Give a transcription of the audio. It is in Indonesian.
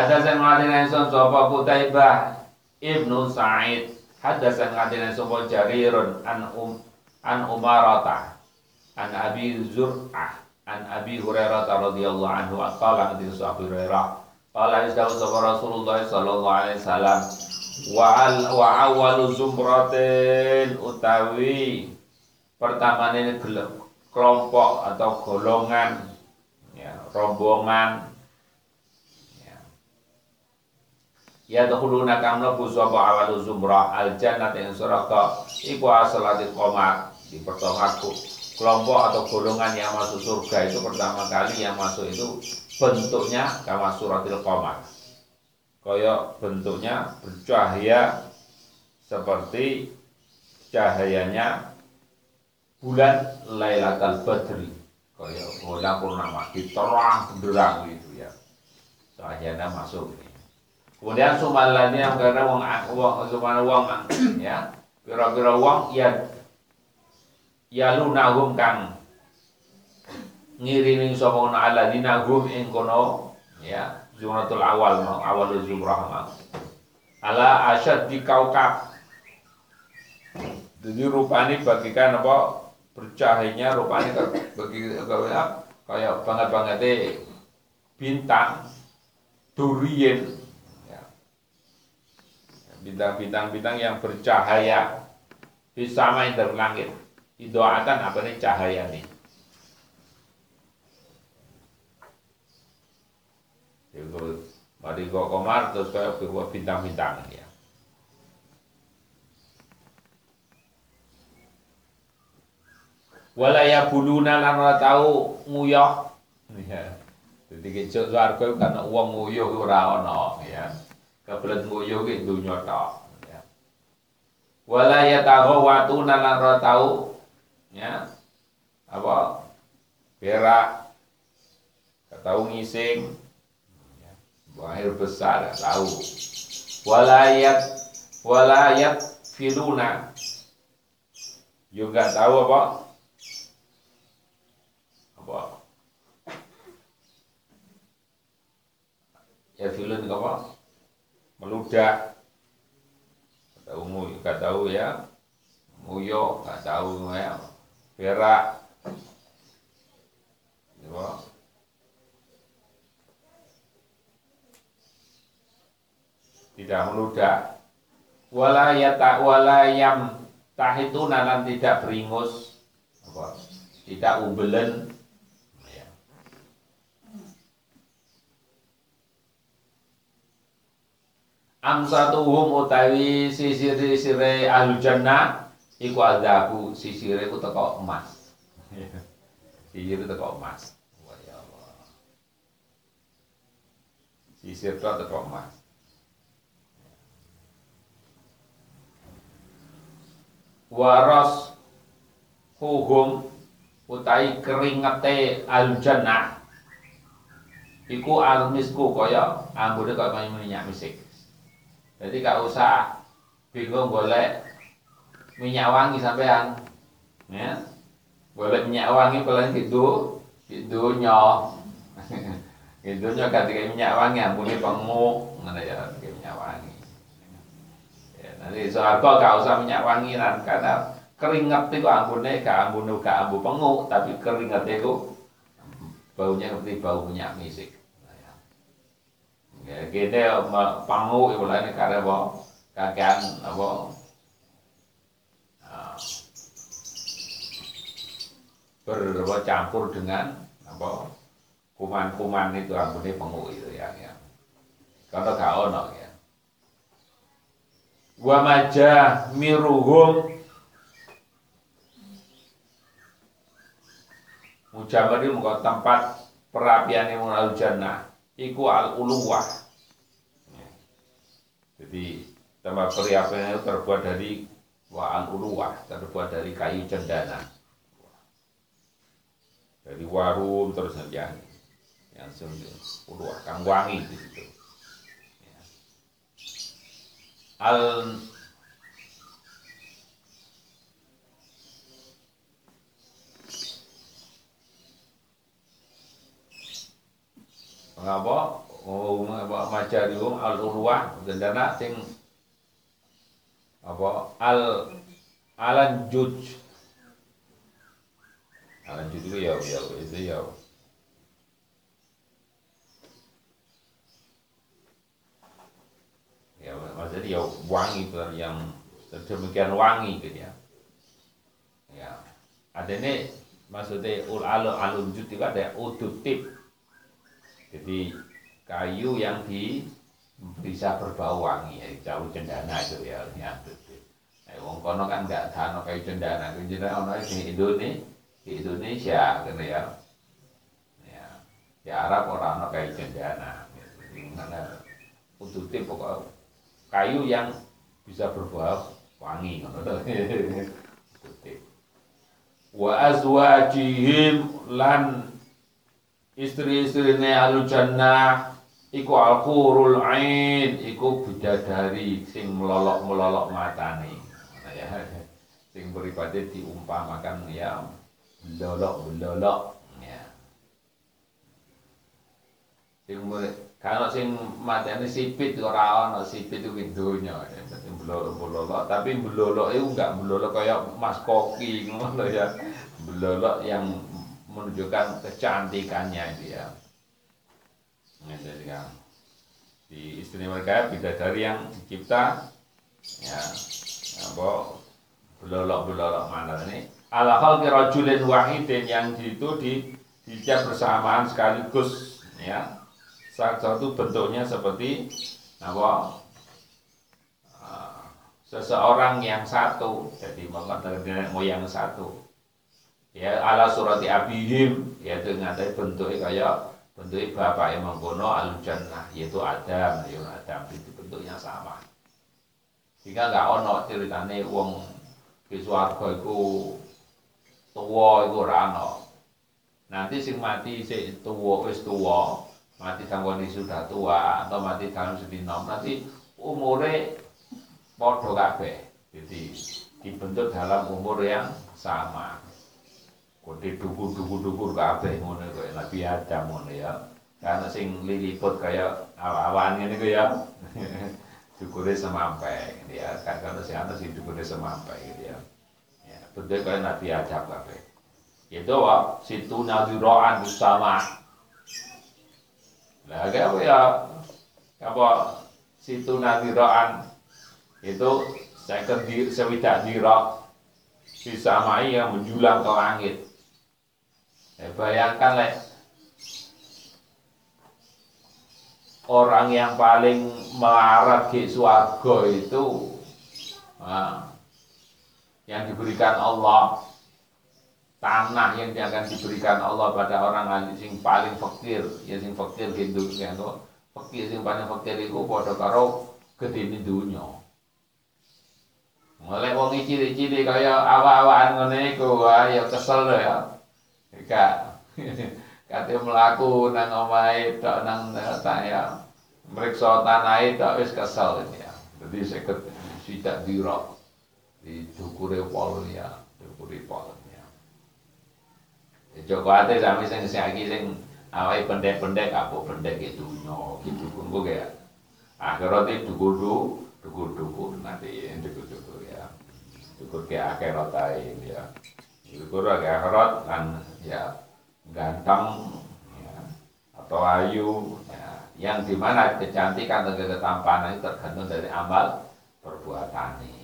Hadasan ngadina insun sapa Kutaibah Ibnu Sa'id. Hadasan ngadina sapa Jarirun an um an Umarata an Abi Zur'ah an Abi Hurairah radhiyallahu anhu. Qala ketika Abu Hurairah. Qala isdawu sapa Rasulullah sallallahu alaihi wasallam wa al wa awalu zumratin utawi pertama ini kelompok atau golongan ya, rombongan ya dahuluna kang mlebu sapa awalu zumrah al jannah ing suraka. Iku asalati qomar di pertama kelompok atau golongan yang masuk surga itu pertama kali yang masuk itu bentuknya kama suratil qomar. Koyok bentuknya bercahaya seperti cahayanya bulan Lailatul Badri. Koyok bulan purnama diterang benderang gitu ya. Cahayanya masuk Kemudian sumalannya karena uang uang sumala uang ya. Kira-kira uang ya ya lu nagum kang. Ngirining sapa ala dinagum ing kono ya zumratul awal mau awal zumrah mau ala asyad di kaukab. Jadi rupanya bagikan apa bercahayanya rupanya bagi kayak banget banget bintang durian bintang-bintang-bintang yang bercahaya. Bisa main dari langit. Apa nih cahaya nih? Mari kok komar terus kayak bintang-bintang ya. Walaya buluna lan ora tau nguyah ya jadi kecil swarga karena uang nguyuh ora ana ya kebelet nguyuh ki dunya tok. Ya. Wala yataghawatuna lan ra tau ya. Apa? Berak. Tahu ngising. Ya. air besar tahu walayat walayat filuna juga tahu apa? Apa? Ya filun apa meludak. Kata tahu gak tahu ya. Muyo gak tahu ya. Berak. Ya. tidak meludak. Wala yata wala yam tahitu nanan tidak beringus. Apa? Tidak ubelen amsatuhum utawi sisir-sisire ahlu jannah iku adzabu sisire ku teko emas. Sisir teko emas. Ya Allah. Sisir teko emas. Waras huhum utai keringete al jannah. Iku al misku kaya ambune kaya minyak misik jadi gak usah bingung boleh minyak wangi sampean. Ya. Boleh minyak wangi pelan gitu, gitu nyok. gitu nyok ketika minyak wangi ampuni penguk, mana ya minyak wangi. Ya, nanti soal kok gak usah minyak wangi kan karena keringat itu ampune gak ampune gak ambu penguk tapi keringat itu baunya seperti bau minyak misik. Gini pangu ibu lain karena apa kakean apa ah, bercampur dengan apa kuman-kuman itu ampuni pengu itu ya, ya. Kalau gak ono ya. Wa majah miruhum Mujamar itu tempat perapian yang melalui jannah iku al uluwah. Jadi tempat periapan itu terbuat dari wa al uluwah, terbuat dari kayu cendana. Dari warum terus yang yang uluwah kang wangi di situ. Al Mengapa? Oh apa majarium al urwah gendana sing apa al alan juj alan juj itu ya ya itu ya. Ya maksudnya ya wangi yang sedemikian wangi gitu ya. Ya. Ada ini maksudnya ul alun alun jut itu ada udutip. Jadi kayu yang di bisa berbau wangi. Ya jauh cendana itu ya udutip nah, wong kono kan nggak tahu kayu cendana. Kayu cendana ono di Indonesia di Indonesia gitu ya. Ya di Arab orang ono kayu cendana. Gitu. mana udutip pokok kayu yang bisa berbau wangi ngono wa azwajihim lan istri-istrine ahlu jannah iku alqurul ain iku bidadari sing melolok-melolok matane. Nah, ya. Sing beribadah diumpamakan ya belolok-belolok ya. Sing kalau sing matane sipit ora ana sipit itu donya. Belolok-belolok tapi belolok itu enggak belolok kayak Mas Koki ngono ya. Belolok yang menunjukkan kecantikannya itu ya nah, jadi kan di istimewa mereka dari yang dicipta ya apa belolok-belolok mana ini. Ala khalqi rajulin wahidin yang itu di dicap bersamaan sekaligus ya. Satu bentuknya seperti apa seseorang yang satu. Jadi nenek moyang satu. Ya ala surati abihim yaitu ngatai bentuknya kayak bentuk bapak yang mengkono al jannah yaitu Adam ya Adam itu bentuknya sama jika nggak ono ceritane wong di iku tuwa iku ora nanti sing mati sing tuwa wis tuwa mati tanggone sudah tua atau mati dalam sedina nanti umure podo kabeh. Jadi dibentuk dalam umur yang sama. Kode dukur-dukur-dukur kabeh ngono kok Nabi Adam ngono ya. Karena sing liliput kayak awan ngene ku ya. dukure semampai gitu ya. Karena sing ana sing dukure semampai gitu ya. Ya, bentuk kayak Nabi Adam kabeh. Itu wa situ nadhiro'an bersama. Lah apa ya apa situ nadhiro'an itu saya sewidak dira disamai yang menjulang ke langit. Ya, bayangkan lek orang yang paling melarat di suarga itu nah, yang diberikan Allah tanah yang akan diberikan Allah pada orang yang paling fakir yang sing fakir gitu ya fakir yang paling fakir itu pada karo gede dunia mulai wong ciri-ciri kaya awak-awakan ngene iku ya kesel ya. Gak. Kate mlaku nang omahe tok nang ya. Mriksa tanahe tok wis kesel ya. Jadi seket sidak dirok di dukure pol ya, dukure pol ya. ya Joko ate sami sing saiki sing awake pendek-pendek apa pendek itu nyo gitu pun kok ya. Akhirnya dukur-dukur, dukur-dukur nanti dukur-dukur syukur ke akhirat ya syukur ke akhirat kan ya ganteng ya, atau ayu ya, yang di mana kecantikan atau ketampanan itu tergantung dari amal perbuatan ini